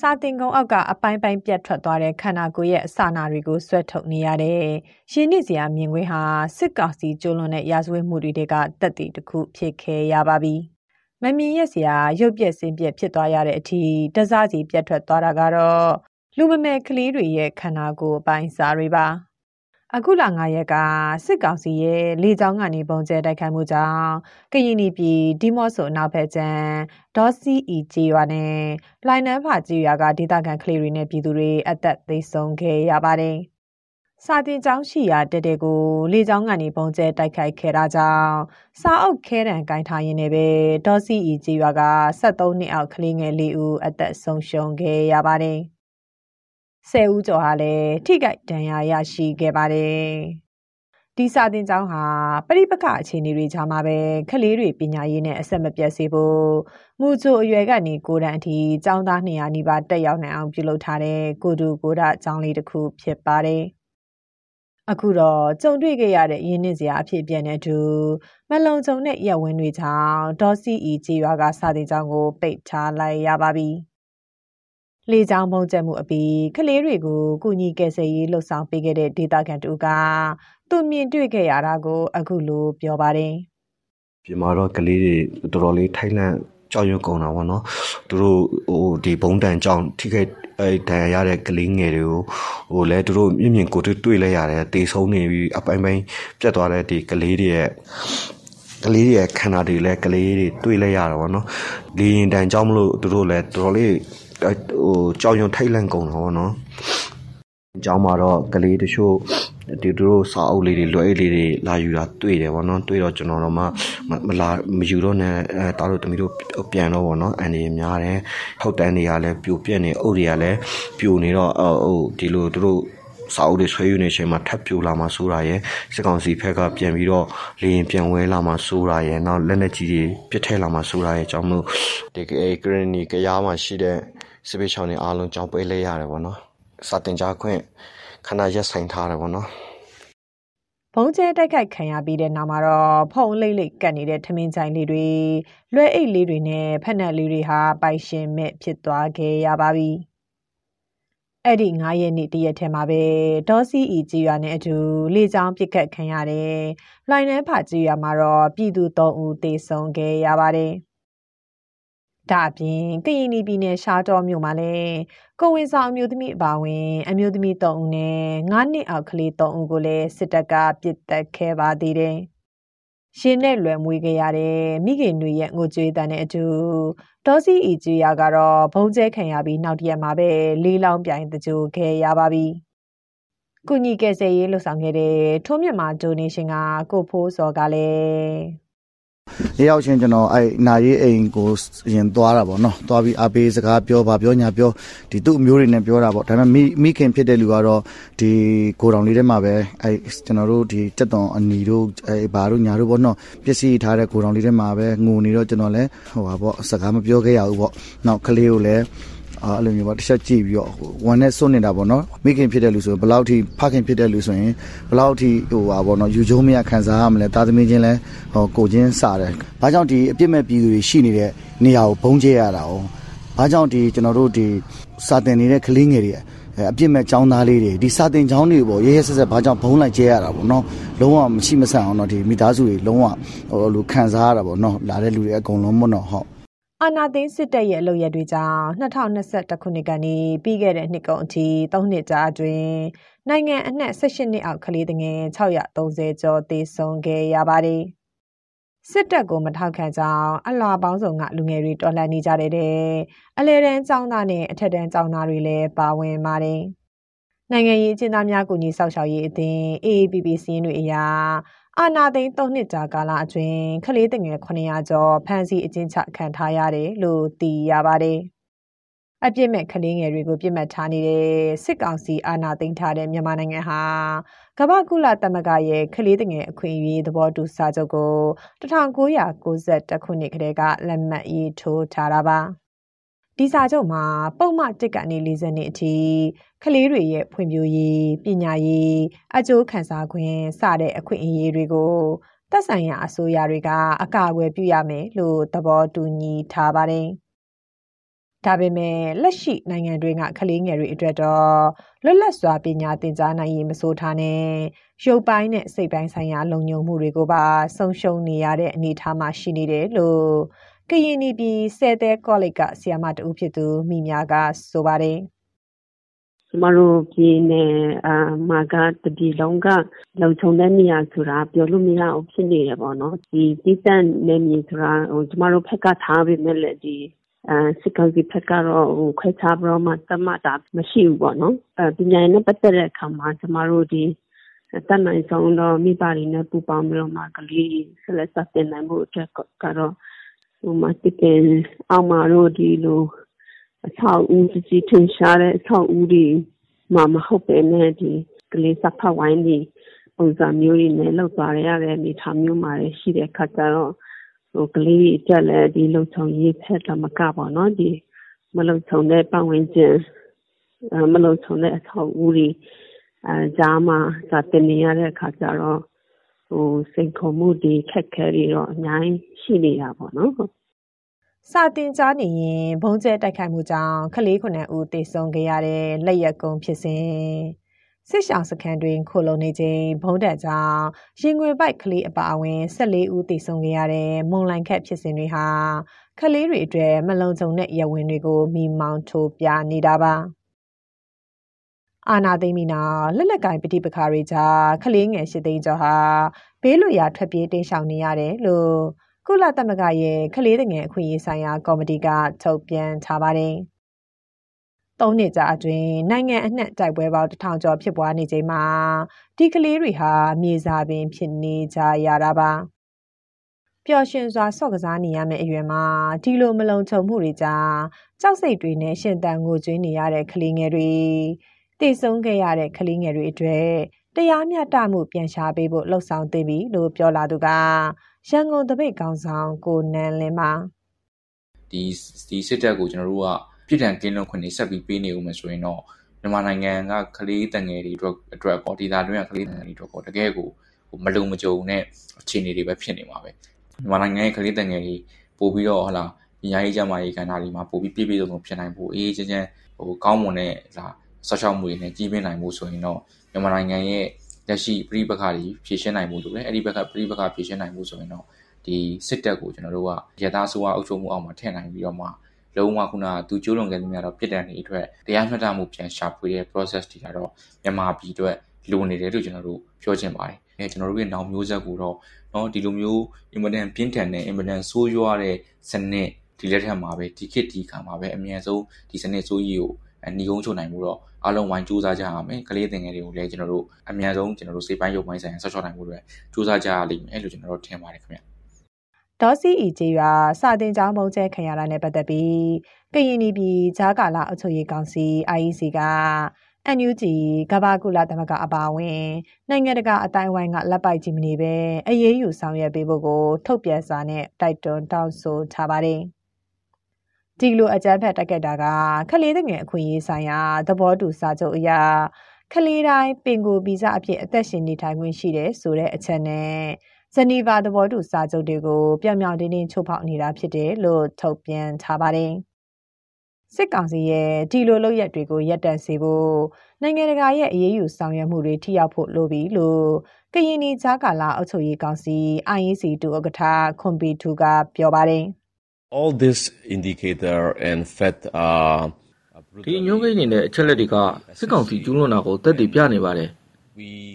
စာတင်ကုန်းအောက်ကအပိုင်းပိုင်းပြတ်ထွက်သွားတဲ့ခန္ဓာကိုယ်ရဲ့အစနာတွေကိုဆွဲထုတ်နေရတဲ့ရင်းနှီးစရာမြင်ကွင်းဟာစစ်ကောင်စီကျူးလွန်တဲ့ရာဇဝတ်မှုတွေကတက်တည်တစ်ခုဖြစ်ခဲ့ရပါပြီ။မမြင်ရစရာရုပ်ပြက်စင်ပြက်ဖြစ်သွားရတဲ့အထိတစားစီပြတ်ထွက်သွားတာကတော့လူမမယ်ကလေးတွေရဲ့ခန္ဓာကိုယ်အပိုင်းစားတွေပါ။ အခုလ9ရက်ကစစ်ကောင်စီရဲ့လေကြောင်းကနေပုံကျဲတိုက်ခိုက်မှုကြောင့်ကရင်ပြည်ဒီမော့ဆိုအနောက်ဘက်ကျန်ဒေါ်စီအီဂျီရွာနဲ့လိုင်နန်းဖာဂျီရွာကဒေသခံကလေးတွေနဲ့ပြည်သူတွေအသက်သေဆုံးခဲ့ရပါတယ်။စာတင်ကျောင်းရှိရာတဲတဲကိုလေကြောင်းကနေပုံကျဲတိုက်ခိုက်ခဲ့တာကြောင့်စာအုပ်ခဲတံကင်ထားရင်းနဲ့ပဲဒေါ်စီအီဂျီရွာက73နှစ်အောက်ကလေးငယ်လေးဦးအသက်ဆုံးရှုံးခဲ့ရပါတယ်။ ဆယ်ဦးကျော်ဟာလည်းထိခိုက်ဒဏ်ရာရရှိခဲ့ပါတယ်။ဒီစာတင်ကျောင်းဟာပရိပကအခြေအနေတွေကြားမှာပဲကလေးတွေပညာရေးနဲ့အဆက်မပြတ်စေဖို့မူချိုအရွယ်ကနေကိုတန်းအထိကျောင်းသား200နီးပါးတက်ရောက်နိုင်အောင်ပြုလုပ်ထားတဲ့ကိုတူကိုဒကျောင်းလေးတစ်ခုဖြစ်ပါတယ်။အခုတော့ကြုံတွေ့ခဲ့ရတဲ့ရင်းနှီးစရာအဖြစ်ပြန်တဲ့အတူမလုံခြုံတဲ့ရက်ဝင်းတွေကြောင့်ဒေါ်စီအီဂျီရွာကစာတင်ကျောင်းကိုပိတ်ထားလိုက်ရပါပြီ။ လေကြောင်းပုံကျက်မှုအပြီးကလေးတွေကိုကုညီကယ်ဆယ်ရေးလှုပ်ဆောင်ပေးခဲ့တဲ့ဒေတာကန်တူကသူမြင်တွေ့ခဲ့ရတာကိုအခုလိုပြောပါတယ်။ပြမတော့ကလေးတွေတော်တော်လေးထိုင်းလန့်ကြောက်ရွံ့ကုန်တာပေါ့နော်သူတို့ဟိုဒီဘုံတန်ကြောင့်ထိခိုက်အဲဒဏ်ရာရတဲ့ကလေးငယ်တွေကိုဟိုလဲသူတို့မြင်မြင်ကိုတွေ့တွေ့လဲရတယ်တေဆုံးနေပြီးအပိုင်းပိုင်းပြတ်သွားတဲ့ဒီကလေးတွေရဲ့ကလေးတွေရဲ့ခန္ဓာတွေလည်းကလေးတွေတွေ့လဲရတာပေါ့နော်လေရင်တန်ကြောင့်မလို့သူတို့လည်းတော်တော်လေး ဟိုကြောင်ရုံထိတ်လန့်ကုန်တော့ဗောနော်အကြောင်းမှာတော့ကလေးတချို့ဒီတို့စာအုပ်လေးတွေလွယ်အိတ်လေးတွေလာယူတာတွေ့တယ်ဗောနော်တွေ့တော့ကျွန်တော်တို့မှမလာမယူတော့နဲ့အဲတားတို့တမီးတို့ပြန်တော့ဗောနော်အန်ဒီများတယ်ဟုတ်တန်းတွေကလည်းပြိုပြက်နေအုပ်တွေကလည်းပြိုနေတော့ဟိုဒီလိုတို့ စာအုပ်တွေဆွဲယူနေချိန်မှာထပ်ပြိုလာမှဆိုတာရယ်စစ်ကောင်စီဖက်ကပြန်ပြီးတော့လေရင်ပြန်ဝဲလာမှဆိုတာရယ်နောက်လက်နက်ကြီးတွေပစ်ထဲလာမှဆိုတာရယ်အကြောင်းမို့ဒီကရနီကရားမှာရှိတဲ့စစ်ပေးချောင်းတွေအားလုံးကြောင်းပေးလဲရတယ်ပေါ့နော်စာတင်ကြခွင့်ခဏရက်ဆိုင်ထားတယ်ပေါ့နော်ဘုံကျဲတိုက်ခိုက်ခံရပြီးတဲ့နောက်မှာတော့ဖုံလိမ့်လိမ့်ကတ်နေတဲ့ထမင်းကြိုင်လေးတွေလွှဲအိတ်လေးတွေနဲ့ဖက်နှက်လေးတွေဟာပိုင်ရှင်မဲ့ဖြစ်သွားခဲ့ရပါပြီ အဲ့ဒီ9ရက်နေ့တရက်ထဲမှာပဲဒေါ်စီအီကြီးရွာနဲ့အတူလေကြောင်းပစ်ခတ်ခံရတယ်။လိုင်နန်းဖာကြီးရွာမှာတော့ပြည်သူ3ဦးသေဆုံးခဲ့ရပါတယ်။ဒါအပြင်ကရင်ပြည်နယ်ရှားတော်မြို့မှာလည်းကိုဝင်ဆောင်အမျိုးသမီးအပါဝင် အမျိုးသမီး3ဦးနဲ့9နှစ်အောက်ကလေး3ဦးကိုလည်းစစ်တပ်ကပစ်တက်ခဲ့ပါသေးတယ်။ ရှင်နဲ့လွယ်မွေးခဲ့ရတဲ့မိခင်တွေရဲ့ငိုကြွေးတန်တဲ့အတူဒေါ်စီအီဂျီယာကတော့ဘုံကျဲခံရပြီးနောက်တရက်မှာပဲလေးလောင်းပြိုင်တကြိုခဲ့ရပါပြီ။ကုညီကယ်ဆယ်ရေးလှူဆောင်ခဲ့တဲ့ထိုးမြတ်မာဒိုနေရှင်ကကိုဖိုးစော်ကလည်း ရရောက်ချင်းကျွန်တော်အဲ့နာရေးအိမ်ကိုရင်သွားတာပေါ့နော်သွားပြီးအပေးစကားပြောပါပြောညာပြောဒီသူ့အမျိုးတွေနဲ့ပြောတာပေါ့ဒါပေမဲ့မိမိခင်ဖြစ်တဲ့လူကတော့ဒီကိုတောင်လေးထဲမှာပဲအဲ့ကျွန်တော်တို့ဒီတက်တော်အနီတို့အဲ့ဘာတို့ညာတို့ပေါ့နော်ပစ္စည်းထားတဲ့ကိုတောင်လေးထဲမှာပဲငိုနေတော့ကျွန်တော်လည်းဟိုပါပေါ့စကားမပြောခဲ့ရဘူးပေါ့နောက်ကလေးကိုလည်း အဲ့လိုမျိုးပေါ့တစ်ချက်ကြည့်ပြီးတော့ဝမ်းနဲ့စွန့်နေတာပေါ့နော်မိခင်ဖြစ်တဲ့လူဆိုရင်ဘယ်လောက်ထိဖခင်ဖြစ်တဲ့လူဆိုရင်ဘယ်လောက်ထိဟိုပါပေါ့နော်ယူကျုံးမရခံစားရမလဲတာသမီးချင်းလဲဟိုကိုချင်းစတယ်ဘာကြောင့်ဒီအပြစ်မဲ့ပြည်သူတွေရှိနေတဲ့နေရာကိုဘုံကျဲရတာ哦ဘာကြောင့်ဒီကျွန်တော်တို့ဒီစာတင်နေတဲ့ကလေးငယ်တွေအပြစ်မဲ့ចောင်းသားလေးတွေဒီစာတင်ចောင်းတွေပေါ့ရဲရဲဆက်ဆက်ဘာကြောင့်ဘုံလိုက်ကျဲရတာပေါ့နော်လုံးဝမရှိမဆန်အောင်တော့ဒီမိသားစုတွေလုံးဝဟိုလိုခံစားရတာပေါ့နော်လာတဲ့လူတွေအကုန်လုံးပေါ့နော်ဟုတ် အာနာသိန်းစစ်တပ်ရဲ့အလုပ်ရက်တွေကြောင့်2021ခုနှစ်ကနေပြီးခဲ့တဲ့နှစ်ကုန်အထိ၃နှစ်ကြာအတွင်းနိုင်ငံအနှံ့18နှစ်အောက်ကလေးငယ်630ကျော်သေဆုံးခဲ့ရပါတယ်။စစ်တပ်ကိုမထောက်ခံကြောင်းအလားပေါင်းစုံကလူငယ်တွေတော်လှန်နေကြတဲ့အလဲတန်းចောင်းသားနဲ့အထက်တန်းចောင်းသားတွေလည်းပါဝင်ပါတယ်။နိုင်ငံရေးအကျဉ်းသားများကူညီဆောက်ရှောက်ရေးအသင်း AAPP စီးရင်တွေအရာ အာနာသိန်း၃နှစ်ကြာကာလအတွင်းကလေးတငယ်900ကျော်ဖမ်းဆီးအကျဉ်းချခံထားရတယ်လို့သိရပါတယ်အပြစ်မဲ့ကလေးငယ်တွေကိုပြစ်မှတ်ထားနေတဲ့စစ်ကောင်စီအာဏာသိမ်းထားတဲ့မြန်မာနိုင်ငံဟာကမ္ဘာကုလသမဂ္ဂရဲ့ကလေးငယ်အခွင့်အရေးသဘောတူစာချုပ်ကို1992ခုနှစ်ကတည်းကလက်မှတ်ရေးထိုးထားတာပါ ဒီစာချုပ်မှာပုံမှန်တစ်ကနေ40နှစ်အထိကလေးတွေရဲ့ဖွံ့ဖြိုးရေးပညာရေးအကျိုးခံစား권စတဲ့အခွင့်အရေးတွေကိုသက်ဆိုင်ရာအစိုးရတွေကအကာအကွယ်ပြုရမယ်လို့သဘောတူညီထားပါတယ်။ဒါပေမဲ့လက်ရှိနိုင်ငံတွင်းကကလေးငယ်တွေအတွက်တော့လွတ်လပ်စွာပညာသင်ကြားနိုင်ရေးမဆိုထားနဲ့ရုပ်ပိုင်းနဲ့စိတ်ပိုင်းဆိုင်ရာလုံခြုံမှုတွေကိုပါဆုံးရှုံးနေရတဲ့အနေအထားမှာရှိနေတယ်လို့ ကရင်ပြည်ဆယ်တဲကောလိပ်ကဆရာမတဦးဖြစ်သူမိများကဆိုပါတယ်ကျမတို့ပြည်နယ်အာမာကတပြည်လုံးကလုံခြုံတဲ့နေရာဆိုတာပြောလို့မရအောင်ဖြစ်နေတယ်ပေါ့နော်ဒီတိစံနေမြေဆိုတာဟိုကျမတို့ဖက်ကထားပြီးမဲ့လေဒီအဲစစ်ကောင်စီဘက်ကတော့ဟိုခွဲခြားပြီးတော့မှတတ်မှတ်တာမရှိဘူးပေါ့နော်အဲပညာရေးနဲ့ပတ်သက်တဲ့အခါမှာကျမတို့ဒီတတ်နိုင်ဆုံးတော့မိဘတွေနဲ့ပူးပေါင်းပြီးတော့မှကလေးဆက်လက်ဆက်တင်နိုင်မှုအတွက်ကတော့ ဟိုမှာတကယ်အောင်မာတို့ဒီလိုအဆောက်အဦကြီးထင်ရှားတဲ့အဆောက်အဦတွေမှမဟုတ်ပဲနဲ့ဒီကလေးစဖတ်ဝိုင်းတွေပုံစံမျိုးတွေနဲ့လောက်သွားရတဲ့အနေထားမျိုးမှာရှိတဲ့အခါကျတော့ဟိုကလေးတွေအတွက်လည်းဒီလုံခြုံရေးဖက်တော့မကပါတော့ဒီမလုံခြုံတဲ့ပတ်ဝန်းကျင်မလုံခြုံတဲ့အဆောက်အဦတွေအဲကြားမှာစတင်နေရတဲ့အခါကျတော့ ဟိုစိတ်ခုံမှုတွေခက်ခဲတွေတော့အများကြီးရှိနေတာပေါ့နော်စာတင်ကြားနေရင်ဘုံကျဲတိုက်ခိုက်မှုကြောင့်ကလေးခုနှစ်ဦးသေဆုံးခဲ့ရတဲ့လက်ရက်ကုံဖြစ်စဉ်စစ်ရှောင်စခန်းတွင်ခိုလုံနေချိန်ဘုံတက်ကြောင့်ရင်ငွေပိုက်ကလေးအပါအဝင်14ဦးသေဆုံးခဲ့ရတဲ့မုံလိုင်ခက်ဖြစ်စဉ်တွေဟာကလေးတွေအတွက်မလုံခြုံတဲ့ရဝင်တွေကိုမိမောင်းထိုးပြနေတာပါ အာနာသိမီနာလက်လက်ကင်ပဋိပက္ခတွေကြားကလေးငယ်ရှိသိန်းကျော်ဟာဘေးလွရာထွက်ပြေးတိမ်းရှောင်နေရတယ်လို့ကုလသမဂ္ဂရဲ့ကလေးငယ်အခွင့်အရေးဆိုင်ရာကော်မတီကထုတ်ပြန်ထားပါတယ်။သုံးနှစ်ကြာအတွင်းနိုင်ငံအနှံ့တိုက်ပွဲပေါင်းတစ်ထောင်ကျော်ဖြစ်ပွားနေချိန်မှာဒီကလေးတွေဟာမြေစာပင်ဖြစ်နေကြရတာပါပျော်ရွှင်စွာဆော့ကစားနေရမယ့်အရွယ်မှာဒီလိုမလုံခြုံမှုတွေကြားကြောက်စိတ်တွေနဲ့ရှင်တန်ငိုကြွေးနေရတဲ့ကလေးငယ်တွေ တည်ဆုံးခဲ့ရတဲ့ကလေးငယ်တွေအတွက်တရားမျှတမှုပြန်ရှားပေးဖို့လှုံ့ဆော်သင့်ပြီလို့ပြောလာသူကရန်ကုန်တပိတ်ကောင်းဆောင်ကိုနန်းလင်းပါဒီဒီစစ်တပ်ကိုကျွန်တော်တို့ကပြည်ထန်ကင်းလွန်ခွင့်တွေဆက်ပြီးပေးနေဦးမယ်ဆိုရင်တော့မြန်မာနိုင်ငံကကလေးတငယ်တွေအတွက်အတွက်ပေါ့ဒေသတွင်းကကလေးတငယ်တွေအတွက်ပေါ့တကယ်ကိုဟိုမလုံမကြုံနဲ့အခြေအနေတွေပဲဖြစ်နေမှာပဲမြန်မာနိုင်ငံရဲ့ကလေးတငယ်တွေပို့ပြီးတော့ဟလာညာရေးကြမှာရေးကဏ္ဍတွေမှာပို့ပြီးပြည့်ပြည့်စုံစုံဖြစ်နိုင်ဖို့အေးအေးချမ်းချမ်းဟိုကောင်းမွန်တဲ့လာ ဆောက်ရှောက်မှုတွေနဲ့ကြီးပင်းနိုင်မှုဆိုရင်တော့မြန်မာနိုင်ငံရဲ့လက်ရှိပြည်ပခါတွေဖြည့်ရှင်းနိုင်မှုလို့လည်းအဲ့ဒီဘက်ကပြည်ပခါဖြည့်ရှင်းနိုင်မှုဆိုရင်တော့ဒီစစ်တပ်ကိုကျွန်တော်တို့ကရသားဆိုးအုပ်ချုပ်မှုအောက်မှာထည့်နိုင်ပြီးတော့မှလုံးဝခုနကသူကျိုးလွန်ခဲ့သမျှတော့ပြစ်ဒဏ်တွေအတွက်တရားမျှတမှုပြန်ရှာဖွေတဲ့ process တွေကတော့မြန်မာပြည်အတွက်လိုနေတယ်လို့ကျွန်တော်တို့ပြောချင်ပါတယ်။အဲကျွန်တော်တို့ရဲ့နောက်မျိုးဆက်ကိုတော့เนาะဒီလိုမျိုး implement ပြင်းထန်တဲ့ implement ဆိုးရွားတဲ့စနစ်ဒီလက်ထက်မှာပဲဒီခေတ်ဒီခါမှာပဲအမြန်ဆုံးဒီစနစ်ဆိုးကြီးကို ညီကုန်းချုပ်နိုင်မှုတော့အားလုံးဝိုင်းစူးစမ်းကြရမယ်ကလေးသင်ငယ်တွေကိုလည်းကျွန်တော်တို့အမြန်ဆုံးကျွန်တော်တို့စိတ်ပိုင်းရုပ်ပိုင်းဆိုင်ရာဆော့ချော့နိုင်မှုတွေစူးစမ်းကြရလိမ့်မယ်လို့ကျွန်တော်တို့ထင်ပါတယ်ခင်ဗျာဒေါ်စီအီကျေးရွာစာတင်ကျောင်းမုံကျဲခံရတာနဲ့ပတ်သက်ပြီးကရင်ပြည်ဂျာကာလာအုပ်ချုပ်ရေးကောင်စီ IEC က NUG ကဘာကူလာသမဂအပါဝင်နိုင်ငံတကာအတိုင်းဝိုင်းကလက်ပိုက်ကြည့်မနေပဲအရေးယူဆောင်ရွက်ပေးဖို့ကို ထုတ်ပြန်စာနဲ့တိုက်တွန်းတောင်းဆိုထားပါတယ်။ ဒီလိုအကြမ်းဖက်တက်ခဲ့တာကခလေးတငယ်အခွင့်အရေးဆိုင်ရာသဘောတူစာချုပ်အရခလေးတိုင်းပင်ကိုဗီဇအဖြစ်အသက်ရှင်နေထိုင်ခွင့်ရှိတယ်ဆိုတဲ့အချက်နဲ့ဇနီဗာသဘောတူစာချုပ်တွေကိုပြောင်ပြောင်တင်းတင်းချိုးဖောက်နေတာဖြစ်တယ်လို့ထုတ်ပြန်ထားပါတယ်။စစ်ကောင်စီရဲ့ဒီလိုလုပ်ရက်တွေကိုရပ်တန့်စေဖို့နိုင်ငံတကာရဲ့အရေးယူဆောင်ရွက်မှုတွေထိရောက်ဖို့လိုပြီလို့ကရင်နီကြားကာလအုပ်ချုပ်ရေးကောင်စီ IEC တူဥက္ကဋ္ဌခွန်ပီထူကပြောပါတယ်။ All this indicator and fact are ဒီညွှန်းကိန်းနေတဲ့အချက်လက်တွေကစစ်ကောင်စီကျူးလွန်တာကိုသက်သေပြနေပါတယ်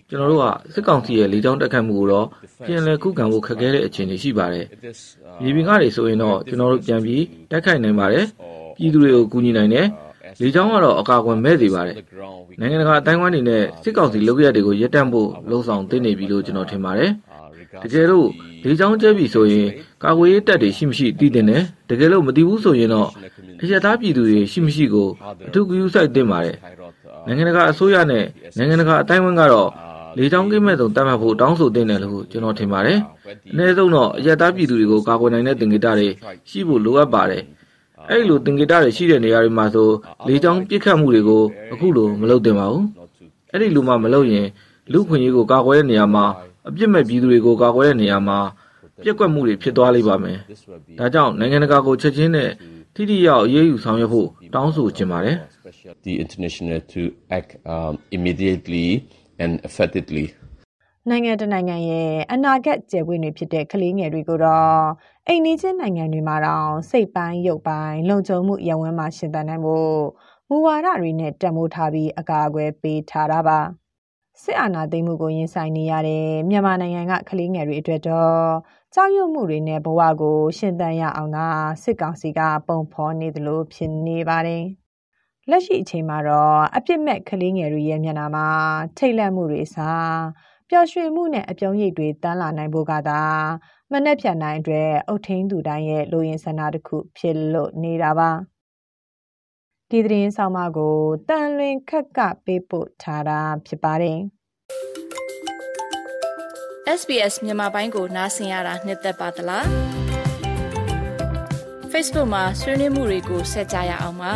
ကျွန်တော်တို့ကစစ်ကောင်စီရဲ့လေကြောင်းတက်ခတ်မှုကိုတော့ပြန်လည်ခုခံဖို့ခက်ခဲတဲ့အခြေအနေရှိပါတယ်။မြေပြင်ကနေဆိုရင်တော့ကျွန်တော်တို့ပြန်ပြီးတိုက်ခိုက်နိုင်ပါတယ်။ပြည်သူတွေကိုကူညီနိုင်တယ်။ လေကြောင်းကတော့အကာအကွယ်မဲ့စေပါတယ်။နိုင်ငံတကာအတိုင်းအဝိုင်းတွေနဲ့စစ်ကောင်စီလုပ်ရက်တွေကိုရပ်တန့်ဖို့လှုံ့ဆော်သင့်နေပြီလို့ကျွန်တော်ထင်ပါတယ်။တကယ်လို့လေချောင်းကျဲပြီဆိုရင်ကာကွယ်ရေးတပ်တွေရှိမရှိသိတင်တယ်တကယ်လို့မသိဘူးဆိုရင်တော့အရသားပြည်သူတွေရှိမရှိကိုအထူးကူးစိုက်တင်ပါတယ်နိုင်ငံတကာအစိုးရနဲ့နိုင်ငံတကာအတိုင်းအဝန်ကတော့လေချောင်းကိမဲ့ဆုံးတတ်မှတ်ဖို့တောင်းဆိုတင်တယ်လို့ကျွန်တော်ထင်ပါတယ်အနည်းဆုံးတော့အရသားပြည်သူတွေကိုကာကွယ်နိုင်တဲ့တင်ကြတာတွေရှိဖို့လိုအပ်ပါတယ် အဲ့လိုတင်ကြတာတွေရှိတဲ့နေရာတွေမှာဆိုလေချောင်းပြစ်ခတ်မှုတွေကိုအခုလိုမလုပ်တင်ပါဘူးအဲ့ဒီလိုမှမလုပ်ရင်လူခွင့်ရေးကိုကာကွယ်တဲ့နေရာမှာအပြစ်မဲ့ပြည်သူတွေကိုကာကွယ်တဲ့နေရာမှာပြက်ကွက်မှုတွေဖြစ်သွားလိမ့်ပါမယ်။ဒါကြောင့်နိုင်ငံတကာကိုချက်ချင်းနဲ့ထိထိရောက်အရေးယူဆောင်ရွက်ဖို့တောင်းဆိုချင်ပါတယ်။ The international to act um, immediately and effectively နိုင်ငံတနိုင်ငံရဲ့အနာဂတ်ကျယ်ပွင့်တွေဖြစ်တဲ့ကလေးငယ်တွေကိုတော့အိမ်နီးချင်းနိုင်ငံတွေမှာတောင်စိတ်ပိုင်းရုပ်ပိုင်းလုံခြုံမှုရဝန်းမှာရှင်သန်နိုင်ဖို့မူဝါဒတွေနဲ့တံမိုးထားပြီးအကာအကွယ်ပေးထားတာပါစစ်အာဏာသိမ်းမှုကိုရင်ဆိုင်နေရတဲ့မြန်မာနိုင်ငံကကလေးငယ်တွေအတွက်တော့ကြောက်ရွံ့မှုတွေနဲ့ဘဝကိုရှင်သန်ရအောင်သာစစ်ကောင်စီကပုံဖော်နေသလိုဖြစ်နေပါတယ်လက်ရှိအချိန်မှာတော့အပြစ်မဲ့ကလေးငယ်တွေရဲ့မျက်နှာမှာထိတ်လန့်မှုတွေစား ပျော်ရွှင်မှုနဲ့အပြုံးရိပ်တွေတန်းလာနိုင်ဖို့ကသာမနှက်ဖြန်နိုင်အတွက်အုတ်ထင်းသူတိုင်းရဲ့လူရင်ဆန္ဒတစ်ခုဖြစ်လို့နေတာပါဒီသတင်းဆောင်မကိုတန်လွင်ခက်ကပေးပို့ထားတာဖြစ်ပါတယ် SBS မြန်မာပိုင်းကိုနားဆင်ရတာနှစ်သက်ပါတလား Facebook မှာဆွေးနွေးမှုတွေကိုဆက်ကြရအောင်ပါ